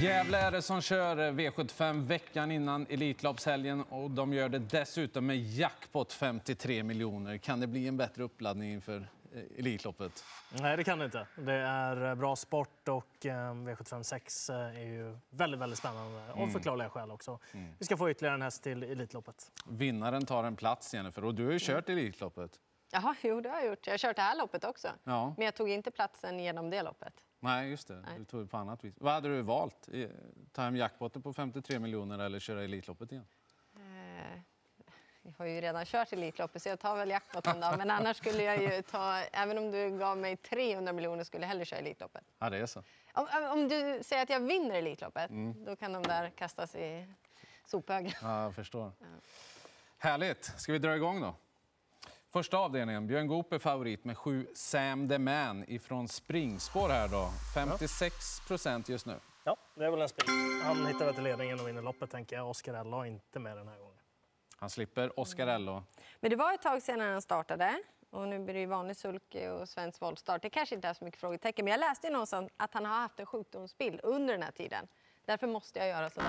Gävle är det som kör V75 veckan innan Elitloppshelgen och de gör det dessutom med jackpot 53 miljoner. Kan det bli en bättre uppladdning inför eh, Elitloppet? Nej, det kan det inte. Det är eh, bra sport och eh, V75 6 är ju väldigt, väldigt spännande av mm. förklarliga skäl också. Mm. Vi ska få ytterligare en häst till Elitloppet. Vinnaren tar en plats, Jennifer, och du har ju kört Elitloppet. Jaha, jo, det har jag gjort. Jag har kört det här loppet också. Ja. Men jag tog inte platsen genom det loppet. Nej, just det. Nej. Du tog det på annat vis. Vad hade du valt? Ta hem jackpotten på 53 miljoner eller köra Elitloppet igen? Eh, jag har ju redan kört Elitloppet så jag tar väl jackpotten då. Men annars skulle jag ju ta, även om du gav mig 300 miljoner skulle jag hellre köra Elitloppet. Ja, det är så. Om, om du säger att jag vinner Elitloppet, mm. då kan de där kastas i sophögen. Ja, jag förstår. Ja. Härligt. Ska vi dra igång då? Första avdelningen, Björn Goop är favorit med sju Sam the Man ifrån springspår här då. 56 procent just nu. Ja, det är väl en spik. Han hittar väl till ledningen och vinner loppet tänker jag. Oscar Ello är inte med den här gången. Han slipper Oscar Ello. Men det var ett tag sedan han startade. Och nu blir det ju vanlig sulke och svensk voltstart. Det kanske inte är så mycket frågetecken. Men jag läste någonstans att han har haft en sjukdomsbild under den här tiden. Därför måste jag göra sådär.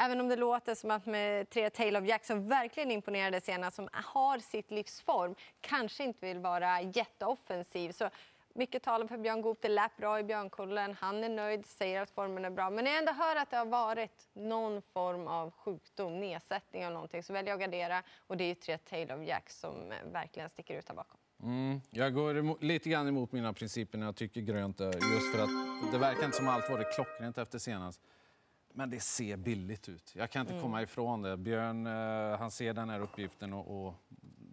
Även om det låter som att med tre Tale of Jack som verkligen imponerade senast, som har sitt livsform, kanske inte vill vara jätteoffensiv. Så mycket talar för Björn Goop. Det lät bra i Björnkullen. Han är nöjd, säger att formen är bra. Men när jag ändå hör att det har varit någon form av sjukdom, nedsättning eller någonting, så väljer jag att gardera. Och det är ju tre Tale of Jack som verkligen sticker ut här bakom. Mm. Jag går emot, lite grann emot mina principer när jag tycker grönt just för att det verkar inte som allt varit klockrent efter senast. Men det ser billigt ut. Jag kan inte mm. komma ifrån det. Björn eh, han ser den här uppgiften och, och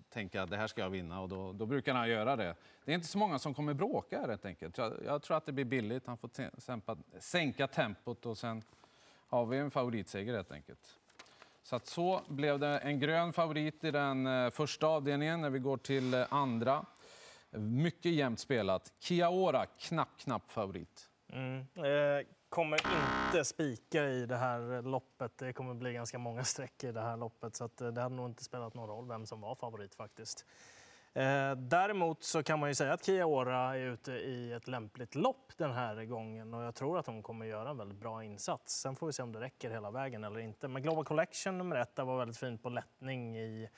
tänker att det här ska jag vinna och då, då, brukar han göra det. Det är inte så många som kommer bråka helt enkelt. Jag, jag tror att det blir billigt. Han får sämpa, sänka tempot och sen har vi en favoritseger helt enkelt. Så att så blev det en grön favorit i den eh, första avdelningen när vi går till eh, andra. Mycket jämnt spelat. Kiaora, knapp, knapp favorit. Mm. Eh, kommer inte spika i det här loppet. Det kommer bli ganska många streck i det här loppet. Så att eh, det hade nog inte spelat någon roll vem som var favorit faktiskt. Eh, däremot så kan man ju säga att Kia Ora är ute i ett lämpligt lopp den här gången och jag tror att hon kommer göra en väldigt bra insats. Sen får vi se om det räcker hela vägen eller inte. Men Global Collection nummer ett var väldigt fint på lättning i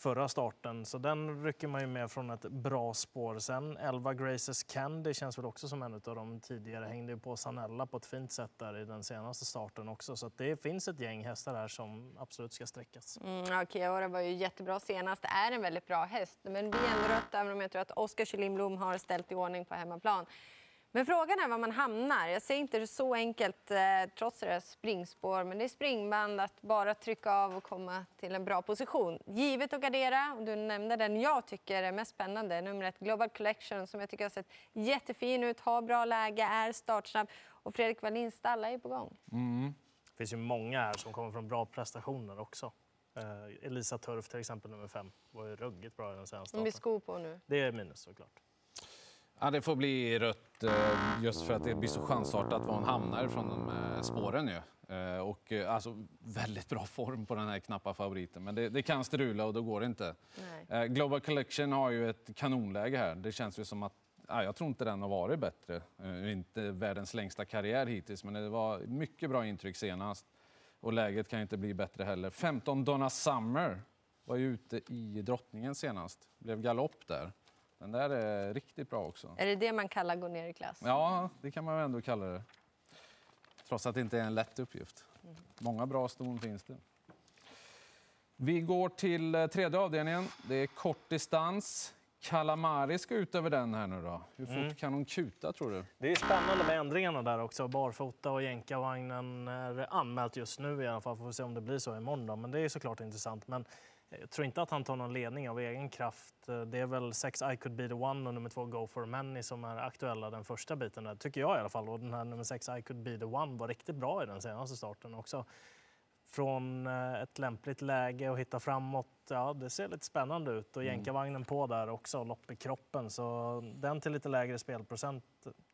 förra starten. Så den rycker man ju med från ett bra spår. Sen 11 Graces Candy känns väl också som en av de tidigare. Hängde ju på Sanella på ett fint sätt där i den senaste starten också. Så det finns ett gäng hästar här som absolut ska sträckas. Mm, ja, Kiora var ju jättebra senast. Det är en väldigt bra häst. Men blir ändå rött även om jag tror att Oskar Kyllinblom har ställt i ordning på hemmaplan. Men frågan är var man hamnar. Jag ser inte det så enkelt, eh, trots det springspår. Men det är springband att bara trycka av och komma till en bra position. Givet att gardera. du nämnde den jag tycker är mest spännande. Nummer ett, Global Collection, som jag tycker har sett jättefin ut, har bra läge, är startsnabb. Och Fredrik Wallins stall är på gång. Mm. Det finns ju många här som kommer från bra prestationer också. Eh, Elisa Turf till exempel, nummer fem, var ju ruggigt bra i den senaste starten. Med skor på nu. Det är minus såklart. Ja, det får bli rött eh, just för att det blir så chansartat var hon hamnar från de eh, spåren. Ju. Eh, och, alltså, väldigt bra form på den här knappa favoriten, men det, det kan strula och då går det inte. Nej. Global Collection har ju ett kanonläge här. Det känns ju som att ja, jag tror inte den har varit bättre. Inte världens längsta karriär hittills, men det var mycket bra intryck senast. Och läget kan inte bli bättre heller. 15 Donna Summer var ju ute i drottningen senast. Blev galopp där. Den där är riktigt bra också. Är det det man kallar gå ner i klass? Ja, det kan man ändå kalla det. Trots att det inte är en lätt uppgift. Mm. Många bra ston finns det. Vi går till eh, tredje avdelningen. Det är kort distans. Kalamari ska ut över den här nu då. Hur fort mm. kan hon kuta tror du? Det är spännande med ändringarna där också. Barfota och jänkarvagnen är anmält just nu i alla fall. Får se om det blir så imorgon då. Men det är såklart intressant. Men jag tror inte att han tar någon ledning av egen kraft. Det är väl sex I could be the one och nummer två Go for many som är aktuella den första biten. Där, tycker jag i alla fall. Och den här nummer sex I could be the one var riktigt bra i den senaste starten också. från eh, ett lämpligt läge och hitta framåt. Ja, det ser lite spännande ut och jänkarvagnen på där också, lopp i kroppen. Så den till lite lägre spelprocent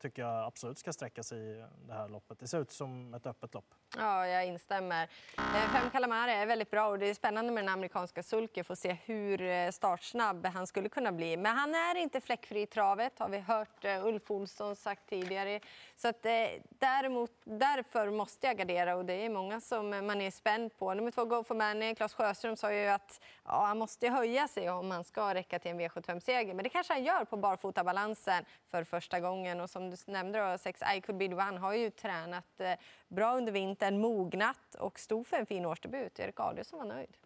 tycker jag absolut ska sträcka sig i det här loppet. Det ser ut som ett öppet lopp. Ja, jag instämmer. Eh, Fem Calamari är väldigt bra och det är spännande med den amerikanska sulke för att se hur eh, startsnabb han skulle kunna bli. Men han är inte fläckfri i travet har vi hört eh, Ulf Olsson sagt tidigare. Så att, däremot, därför måste jag gardera och det är många som man är spänd på. Nummer två, Go for Money. Claes Sjöström sa ju att ja, han måste höja sig om han ska räcka till en V75-seger. Men det kanske han gör på barfotabalansen för första gången. Och som du nämnde, då, sex I could be the one har ju tränat eh, bra under vintern, mognat och stod för en fin årsdebut. Erik Adielsson var nöjd.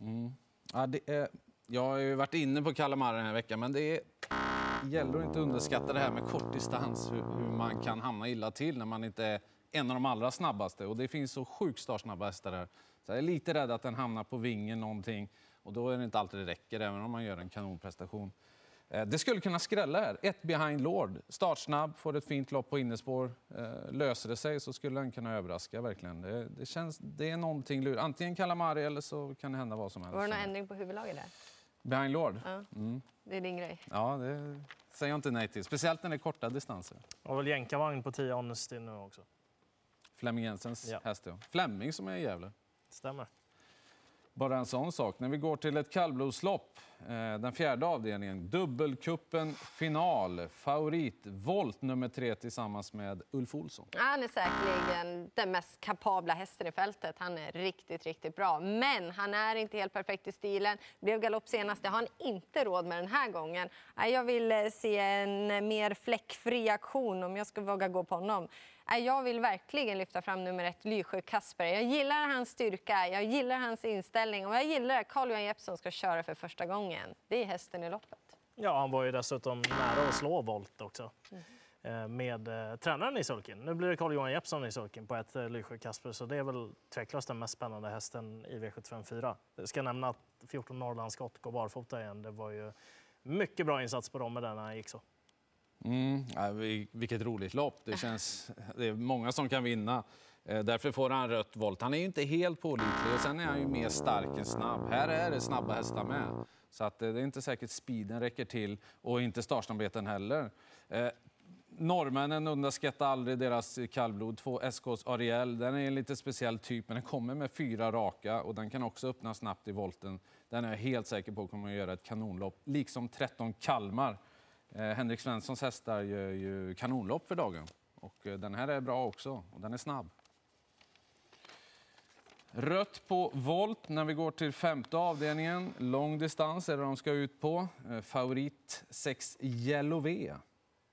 Mm. Ja, det är, jag har ju varit inne på Calamari den här veckan, men det är, gäller att inte underskatta det här med kort distans, hur, hur man kan hamna illa till när man inte är en av de allra snabbaste. Och det finns så sjukt startsnabba hästar där. Så jag är lite rädd att den hamnar på vingen någonting och då är det inte alltid det räcker, även om man gör en kanonprestation. Eh, Det skulle kunna skrälla här. Ett behind Lord. Startsnabb, får ett fint lopp på innespår. Eh, Löser det sig så skulle den kunna överraska verkligen. Det, det, känns, det är någonting lurt. Antingen Kalamari eller så kan det hända vad som helst. Var det någon ändring på huvudlaget där? Behind Lord? Ja. Det är din grej. Ja, det säger jag inte nej till. Speciellt när det är korta distanser. Och väl jänkarvagn på 10 Honesty nu också. Flemming Jensens Ja. häst, ja. Flemming som är i Gävle. Stämmer. Bara en sån sak. När vi går till ett kallblodslopp, eh, den fjärde avdelningen, dubbelkuppen final, favorit, volt nummer tre tillsammans med Ulf Olsson. Han är säkerligen den mest kapabla hästen i fältet. Han är riktigt, riktigt bra. Men han är inte helt perfekt i stilen. Blev galopp senast, det har han inte råd med den här gången. Jag vill eh, se en mer fläckfri aktion om jag ska våga gå på honom. Jag vill verkligen lyfta fram nummer ett, Lysjö Kasper. Jag gillar hans styrka, jag gillar hans inställning och jag gillar att Carl-Johan Jeppsson ska köra för första gången. Det är hästen i loppet. Ja, han var ju dessutom nära att slå volt också. eh, Med eh, tränaren i sulken. Nu blir det Carl-Johan Jeppsson i sulken på ett eh, Lysjö Kasper. Så det är väl tveklöst den mest spännande hästen i V754. Jag ska nämna att 14 Norrlandsskott går barfota igen. Det var ju mycket bra insats på dem med den när han gick så. Mm, vilket roligt lopp. Det, känns, det är många som kan vinna. Eh, därför får han rött volt. Han är ju inte helt pålitlig och sen är han ju mer stark än snabb. Här är det snabba hästar med. Så att eh, det är inte säkert speeden räcker till och inte startsnabbheten heller. Eh, Norrmännen underskattar aldrig deras kallblod. Två SKs Ariel. Den är en lite speciell typ, men den kommer med fyra raka och den kan också öppna snabbt i volten. Den är jag helt säker på kommer att göra ett kanonlopp, liksom 13 Kalmar. Eh, Henrik Svenssons hästar gör ju kanonlopp för dagen. Och eh, den här är bra också och den är snabb. Rött på volt när vi går till femte avdelningen. Lång distans är det de ska ut på. Eh, favorit 6 Yellow V.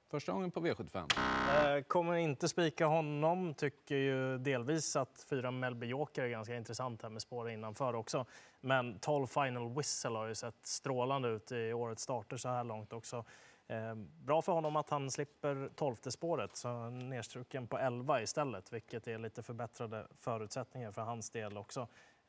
Första gången på V75. Eh, kommer inte spika honom. Tycker ju delvis att fyra Melby Joker är ganska intressant här med spår innanför också. Men 12 Final Whistle har ju sett strålande ut i årets starter så här långt också. Eh, bra för honom att han slipper 12 spåret, så han är nedstruken på 11 istället, vilket är lite förbättrade förutsättningar för hans del också.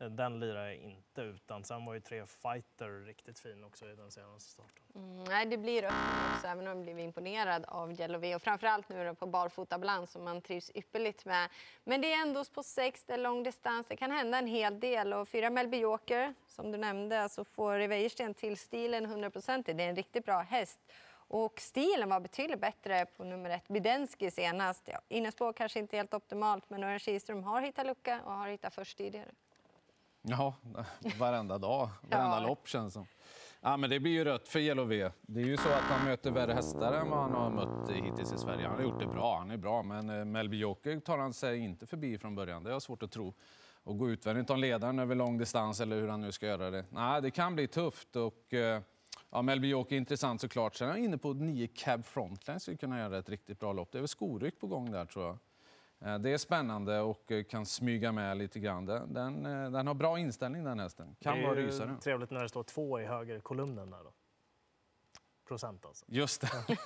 Den lirar jag inte utan. Sen var ju tre Fighter riktigt fin också i den senaste starten. Mm, nej, det blir rött också, även om jag blev imponerad av Yellow och framförallt nu då på barfotabalans som man trivs ypperligt med. Men det är ändå på sex, det är lång distans, det kan hända en hel del och fyra Melby Joker, som du nämnde, alltså får Wäjersten till stilen 100%. Det är en riktigt bra häst. Och stilen var betydligt bättre på nummer ett, Bidensky senast. Ja, innespår kanske inte helt optimalt, men Örjan Kihlström har hittat lucka och har hittat först tidigare. Ja, varenda dag, varenda Ja. lopp känns som. Ja, men det blir ju rött för V. Det är ju så att han möter värre hästar än vad han har mött hittills i Sverige. Han har gjort det bra, han är bra, men eh, Melby Joker tar han sig inte förbi från början. Det har jag svårt att tro. Och gå utvändigt om ledaren över lång distans eller hur han nu ska göra det. Nej, det kan bli tufft och eh, ja, Melby Joker är intressant såklart. Sen är jag inne på 9 Cab Frontline skulle kunna göra ett riktigt bra lopp. Det är väl skoryck på gång där tror jag. Eh, Det är spännande och eh, kan smyga med lite grann. Den, den, eh, den har bra inställning den hästen. Kan vara rysare. trevligt när det står två i höger kolumnen där då. Procent alltså. Just det.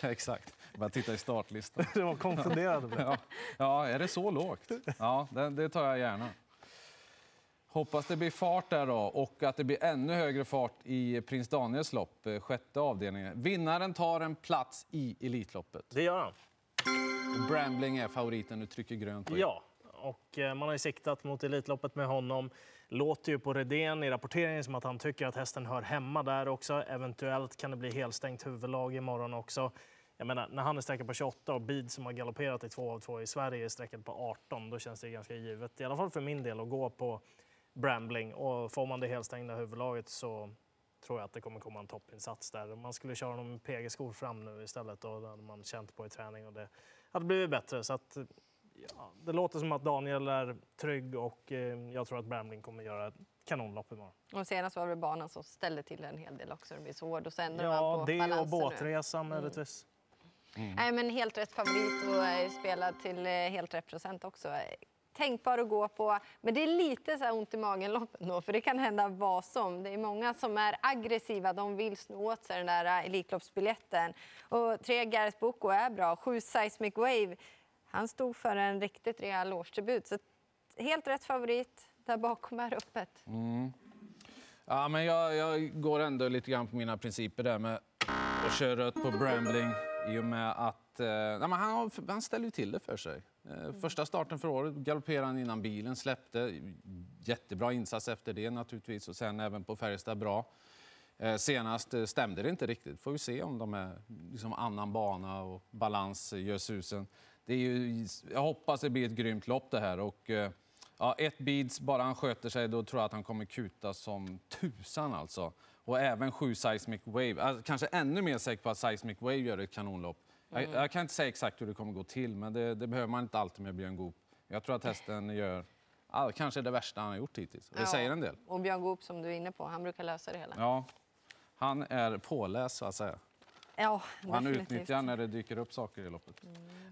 Exakt. Bara titta i startlistan. Det var det. Ja, ja är det så lågt? Ja, det, det tar jag gärna. Hoppas det blir fart där då och att det blir ännu högre fart i Prins Daniels lopp, sjätte avdelningen. Vinnaren tar en plats i Elitloppet. Det gör han. Brambling är favoriten, du trycker grönt. Ja, och eh, man har ju siktat mot Elitloppet med honom. Låter ju på Redén i rapporteringen som att han tycker att hästen hör hemma där också. Eventuellt kan det bli helstängt huvudlag imorgon också. Jag menar, när han är sträckad på 28 och Bid som har galopperat i två av två i Sverige är sträckad på 18, då känns det ganska givet, i alla fall för min del, att gå på Brambling. Och får man det helstängda huvudlaget så tror jag att det kommer komma en toppinsats där. Man skulle köra honom med PG-skor fram nu istället och det hade man känt på i träning och det hade blivit bättre. Så att, ja, det låter som att Daniel är trygg och eh, jag tror att Brambling kommer göra ett kanonlopp imorgon. Och senast var det banan som ställde till en hel del också. Det blir så hård och ändrar Ja, på det och båtresan möjligtvis. Nej, men helt rätt favorit och är spelad till eh, helt rätt procent också. Tänkbar att gå på, men det är lite så här ont i magen-loppet då, för det kan hända vad som. Det är många som är aggressiva, de vill sno åt sig den där äh, Elitloppsbiljetten. Och tre Gareth Boko är bra, sju Seismic Wave, han stod för en riktigt rejäl årsdebut. Så helt rätt favorit, där bakom är öppet. Mm. Ja, men jag, jag går ändå lite grann på mina principer där med att köra rött på Brambling i och med att eh, nej, men han, han ställer ju till det för sig. Eh, första starten för året galopperade han innan bilen släppte. Jättebra insats efter det naturligtvis och sen även på Färjestad bra. Eh, senast eh, stämde det inte riktigt. Får vi se om de är liksom annan bana och balans gör susen. Det är ju, jag hoppas det blir ett grymt lopp det här. Och, ja, ett beads, bara han sköter sig, då tror jag att han kommer kuta som tusan alltså. Och även sju Seismic Wave. Alltså, kanske ännu mer säker på att Seismic Wave gör ett kanonlopp. Jag, jag kan inte säga exakt hur det kommer gå till, men det, det behöver man inte alltid med Björn Goop. Jag tror att hästen gör ja, kanske det värsta han har gjort hittills. Det Ja. säger en del. Och Björn Goop som du är inne på, han brukar lösa det hela. Ja, han är påläst så att säga. Ja, han utnyttjar när det dyker upp saker i loppet.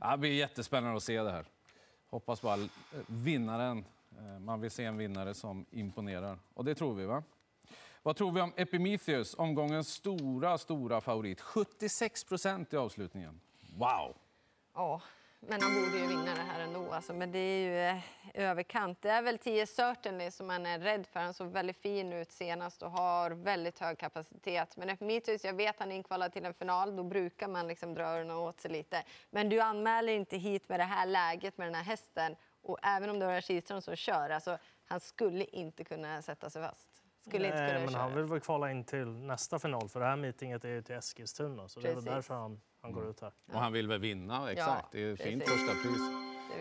Ja, det blir jättespännande att se det här. Hoppas bara vinnaren, eh, man vill se en vinnare som imponerar. Och det tror vi va? Vad tror vi om Epimetheus, omgångens stora, stora favorit? 76 procent i avslutningen. Wow! Ja, men han borde ju vinna det här ändå. Alltså, men det är ju eh, överkant. Det är väl 10 Certainly som man är rädd för. Han såg väldigt fin ut senast och har väldigt hög kapacitet. Men Epimetheus, jag vet att han är inkvalad till en final. Då brukar man liksom dra öronen åt sig lite. Men du anmäler inte hit med det här läget med den här hästen. Och även om det har Kihlström som kör, alltså, han skulle inte kunna sätta sig fast. Skulle inte Nej, kunna men köra. han vill väl kvala in till nästa final för det här meetinget är ju till Eskilstuna så det är väl Precis. därför han, han går ut här. Och han vill väl vinna, exakt. det är ett fint precis. första pris.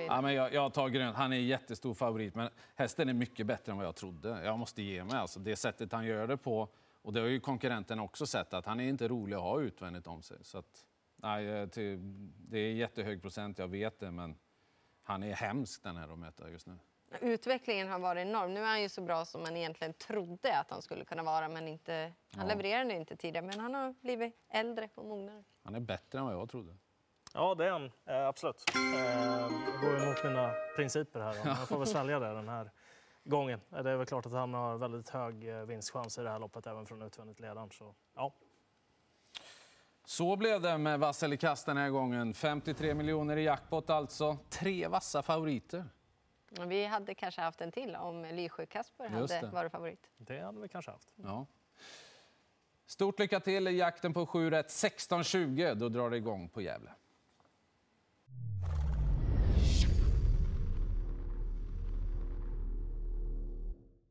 Ja, men jag, jag tar grönt. Han är en jättestor favorit, men hästen är mycket bättre än vad jag trodde. Jag måste ge mig. Alltså, det sättet han gör det på, och det har ju konkurrenten också sett, att han är inte rolig att ha utvändigt om sig. Så att, nej, eh, till, det är jättehög procent, jag vet det, men han är hemsk den här att möta just nu. Utvecklingen har varit enorm. Nu är han ju så bra som man egentligen trodde att han skulle kunna vara. Men inte, han Ja. levererade inte tidigare, men han har blivit äldre och mognare. Han är bättre än vad jag trodde. Ja, det är han. Eh, absolut. Eh, går emot mina principer här. Då. Jag får väl svälja det den här gången. Eh, Det är väl klart att han har väldigt hög eh, vinstchans i det här loppet även från utvändigt ledaren. Så, ja. Så blev det med vass eller kast den här gången. 53 miljoner i jackpot alltså. Tre vassa favoriter. Vi hade kanske haft en till om Lysjö Kasper Just hade varit favorit. Det hade vi kanske haft. Ja. Stort lycka till i jakten på 7 rätt. 16.20, då drar det igång på Gävle.